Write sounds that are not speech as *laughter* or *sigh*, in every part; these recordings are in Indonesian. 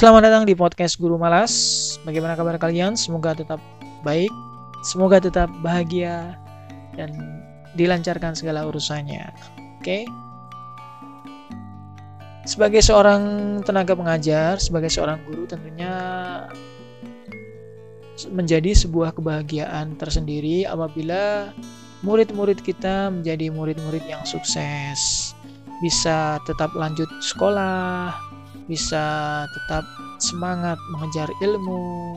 Selamat datang di podcast Guru Malas. Bagaimana kabar kalian? Semoga tetap baik, semoga tetap bahagia dan dilancarkan segala urusannya. Oke. Sebagai seorang tenaga pengajar, sebagai seorang guru tentunya menjadi sebuah kebahagiaan tersendiri apabila murid-murid kita menjadi murid-murid yang sukses, bisa tetap lanjut sekolah, bisa tetap semangat mengejar ilmu,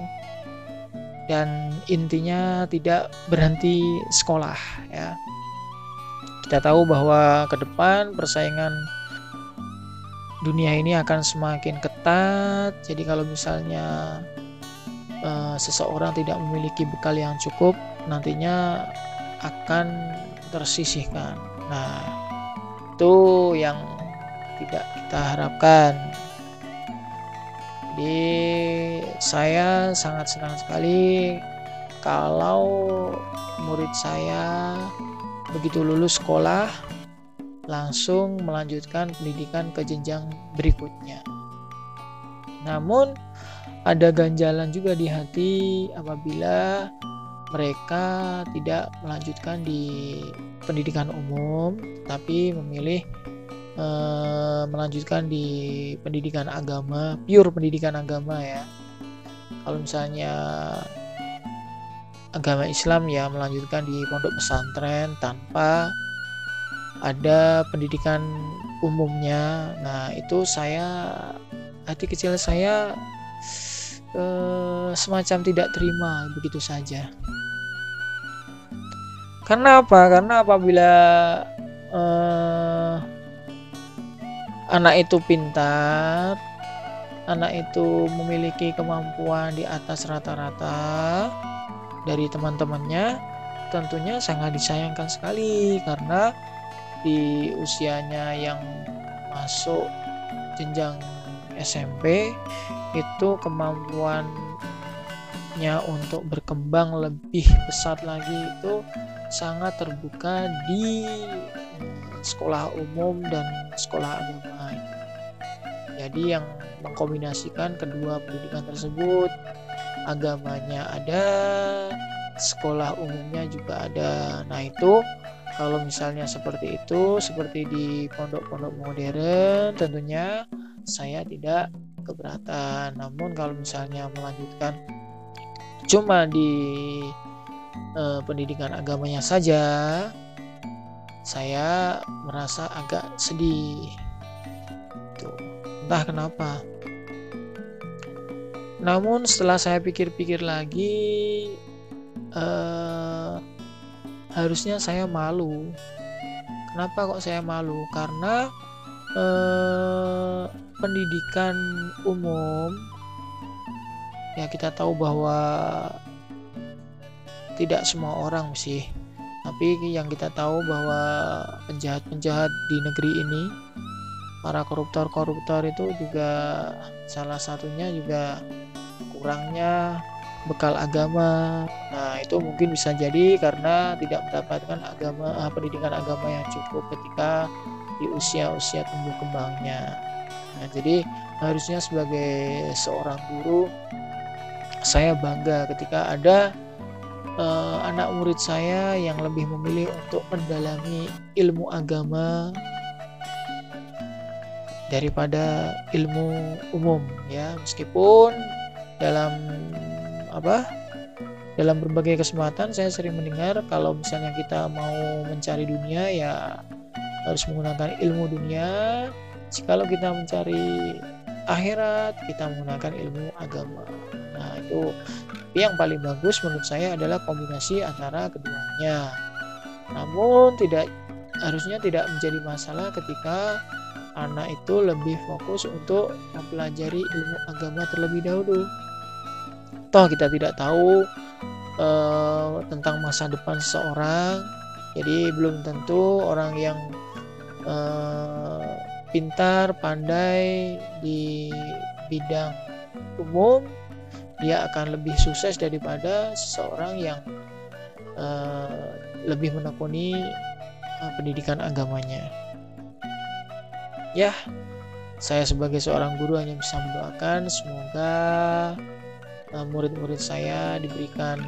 dan intinya tidak berhenti sekolah ya. Kita tahu bahwa ke depan persaingan dunia ini akan semakin ketat. Jadi kalau misalnya uh, seseorang tidak memiliki bekal yang cukup, nantinya akan tersisihkan. Nah, itu yang tidak kita harapkan. Jadi saya sangat senang sekali kalau murid saya begitu lulus sekolah langsung melanjutkan pendidikan ke jenjang berikutnya. Namun ada ganjalan juga di hati apabila mereka tidak melanjutkan di pendidikan umum tapi memilih e, melanjutkan di pendidikan agama pure pendidikan agama ya. Kalau misalnya agama Islam ya melanjutkan di pondok pesantren tanpa ada pendidikan umumnya. Nah itu saya hati kecil saya eh, semacam tidak terima begitu saja. Karena apa? Karena apabila uh, anak itu pintar, anak itu memiliki kemampuan di atas rata-rata dari teman-temannya, tentunya sangat disayangkan sekali karena di usianya yang masuk jenjang SMP itu kemampuannya untuk berkembang lebih *laughs* besar lagi itu sangat terbuka di sekolah umum dan sekolah agama. Jadi yang mengkombinasikan kedua pendidikan tersebut, agamanya ada, sekolah umumnya juga ada. Nah, itu kalau misalnya seperti itu, seperti di pondok-pondok modern, tentunya saya tidak keberatan. Namun kalau misalnya melanjutkan cuma di eh, pendidikan agamanya saja, saya merasa agak sedih. Tuh, entah kenapa. Namun setelah saya pikir-pikir lagi, eh, harusnya saya malu. Kenapa kok saya malu? Karena eh, pendidikan umum ya kita tahu bahwa tidak semua orang sih tapi yang kita tahu bahwa penjahat-penjahat di negeri ini para koruptor-koruptor itu juga salah satunya juga kurangnya bekal agama. Nah, itu mungkin bisa jadi karena tidak mendapatkan agama ah, pendidikan agama yang cukup ketika di usia-usia tumbuh kembangnya. Nah, jadi harusnya sebagai seorang guru saya bangga ketika ada uh, anak murid saya yang lebih memilih untuk mendalami ilmu agama daripada ilmu umum ya. Meskipun dalam apa dalam berbagai kesempatan saya sering mendengar kalau misalnya kita mau mencari dunia ya harus menggunakan ilmu dunia. Jikalau kita mencari akhirat kita menggunakan ilmu agama. Nah itu tapi yang paling bagus menurut saya adalah kombinasi antara keduanya. Namun tidak harusnya tidak menjadi masalah ketika anak itu lebih fokus untuk mempelajari ilmu agama terlebih dahulu. Toh kita tidak tahu uh, tentang masa depan seseorang, jadi belum tentu orang yang uh, pintar, pandai di bidang umum dia akan lebih sukses daripada seseorang yang uh, lebih menekuni uh, pendidikan agamanya. Ya, saya sebagai seorang guru hanya bisa mendoakan semoga uh, murid-murid saya diberikan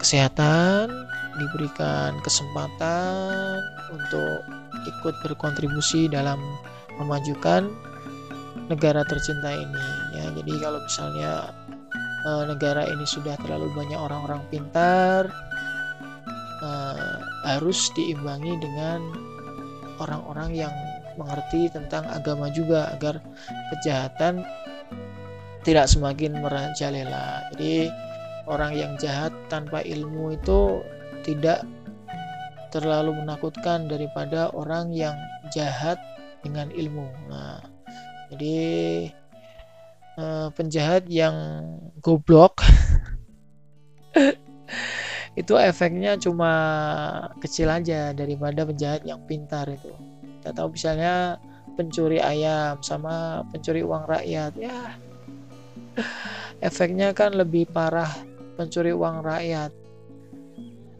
kesehatan, diberikan kesempatan untuk ikut berkontribusi dalam memajukan negara tercinta ini ya jadi kalau misalnya uh, negara ini sudah terlalu banyak orang-orang pintar uh, harus diimbangi dengan orang-orang yang mengerti tentang agama juga agar kejahatan tidak semakin merajalela jadi orang yang jahat tanpa ilmu itu tidak terlalu menakutkan daripada orang yang jahat dengan ilmu. Nah, jadi eh, penjahat yang goblok. *laughs* Itu efeknya cuma kecil aja daripada penjahat yang pintar itu. Kita tahu misalnya pencuri ayam sama pencuri uang rakyat. Ya *sighs* efeknya kan lebih parah pencuri uang rakyat.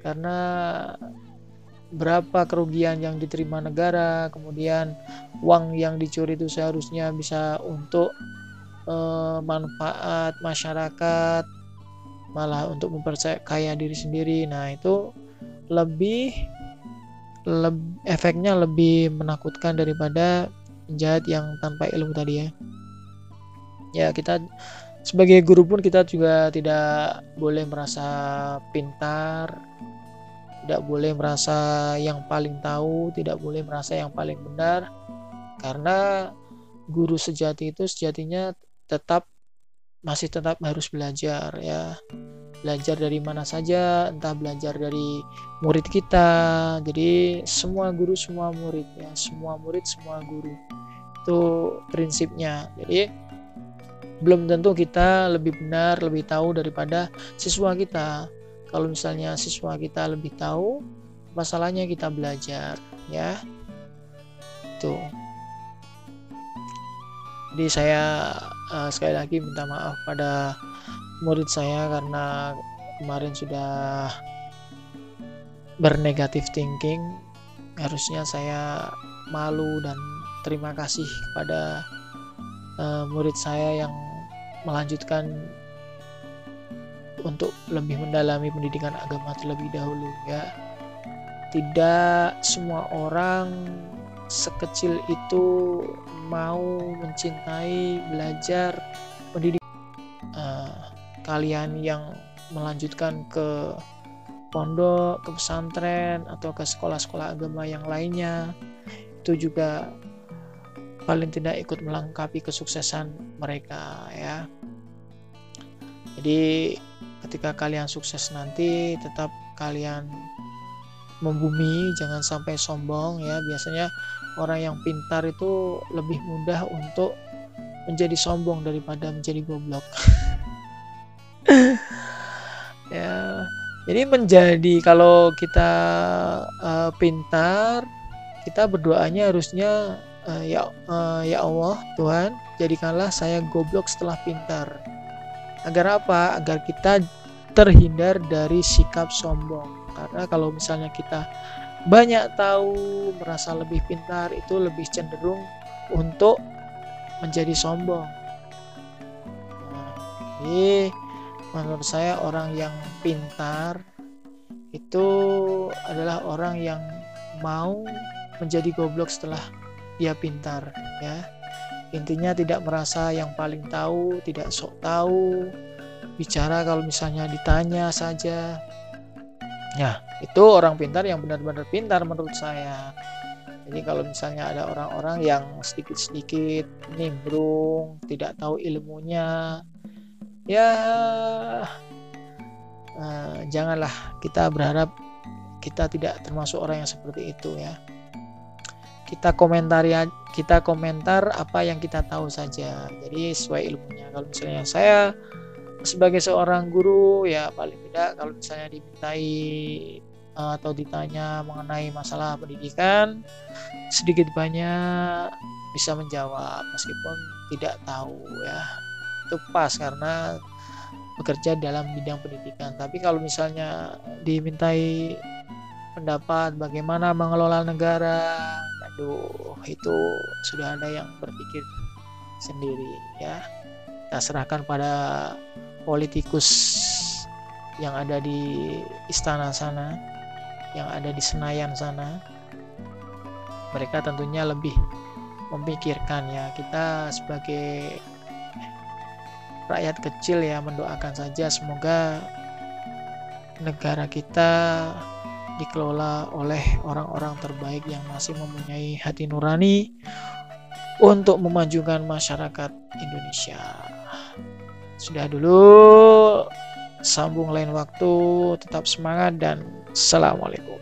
Karena berapa kerugian yang diterima negara, kemudian uang yang dicuri itu seharusnya bisa untuk eh, manfaat masyarakat, malah untuk memperkaya diri sendiri. Nah, itu lebih leb, efeknya lebih menakutkan daripada penjahat yang tanpa ilmu tadi ya. Ya, kita sebagai guru pun kita juga tidak boleh merasa pintar tidak boleh merasa yang paling tahu, tidak boleh merasa yang paling benar, karena guru sejati itu sejatinya tetap masih tetap harus belajar ya. Belajar dari mana saja entah belajar dari murid kita. Jadi semua guru semua murid ya. Semua murid semua guru. Itu prinsipnya. Jadi belum tentu kita lebih benar lebih tahu daripada siswa kita. Kalau misalnya siswa kita lebih tahu masalahnya kita belajar ya. Itu jadi saya uh, sekali lagi minta maaf pada murid saya karena kemarin sudah bernegatif thinking harusnya saya malu dan terima kasih kepada uh, murid saya yang melanjutkan untuk lebih mendalami pendidikan agama terlebih dahulu ya. Tidak semua orang sekecil itu mau mencintai belajar pendidikan uh, kalian yang melanjutkan ke pondok, ke pesantren atau ke sekolah-sekolah agama yang lainnya itu juga paling tidak ikut melengkapi kesuksesan mereka ya. Jadi ketika kalian sukses nanti tetap kalian membumi jangan sampai sombong ya biasanya orang yang pintar itu lebih mudah untuk menjadi sombong daripada menjadi goblok *laughs* ya jadi menjadi kalau kita uh, pintar kita berdoanya harusnya uh, ya uh, ya Allah Tuhan jadikanlah saya goblok setelah pintar Agar apa? Agar kita terhindar dari sikap sombong. Karena kalau misalnya kita banyak tahu, merasa lebih pintar, itu lebih cenderung untuk menjadi sombong. Nah, jadi menurut saya orang yang pintar itu adalah orang yang mau menjadi goblok setelah dia pintar ya. Intinya tidak merasa yang paling tahu tidak sok tahu. Bicara kalau misalnya ditanya saja ya. Itu orang pintar yang benar-benar pintar menurut saya. Jadi kalau misalnya ada orang-orang yang sedikit-sedikit nimbrung tidak tahu ilmunya ya uh, janganlah kita berharap kita tidak termasuk orang yang seperti itu ya. Kita komentari kita komentar apa yang kita tahu saja. Jadi sesuai ilmunya. Kalau misalnya saya sebagai seorang guru ya paling tidak kalau misalnya dimintai eh, atau ditanya mengenai masalah pendidikan sedikit banyak bisa menjawab meskipun tidak tahu ya. Itu pas karena bekerja dalam bidang pendidikan. Tapi kalau misalnya dimintai pendapat bagaimana mengelola negara aduh itu sudah ada yang berpikir sendiri ya. Kita serahkan pada politikus yang ada di istana sana yang ada di Senayan sana mereka tentunya lebih memikirkan ya kita sebagai rakyat kecil ya mendoakan saja semoga negara kita dikelola oleh orang-orang terbaik yang masih mempunyai hati nurani untuk memajukan masyarakat Indonesia. Sudah dulu, sambung lain waktu, tetap semangat dan assalamualaikum.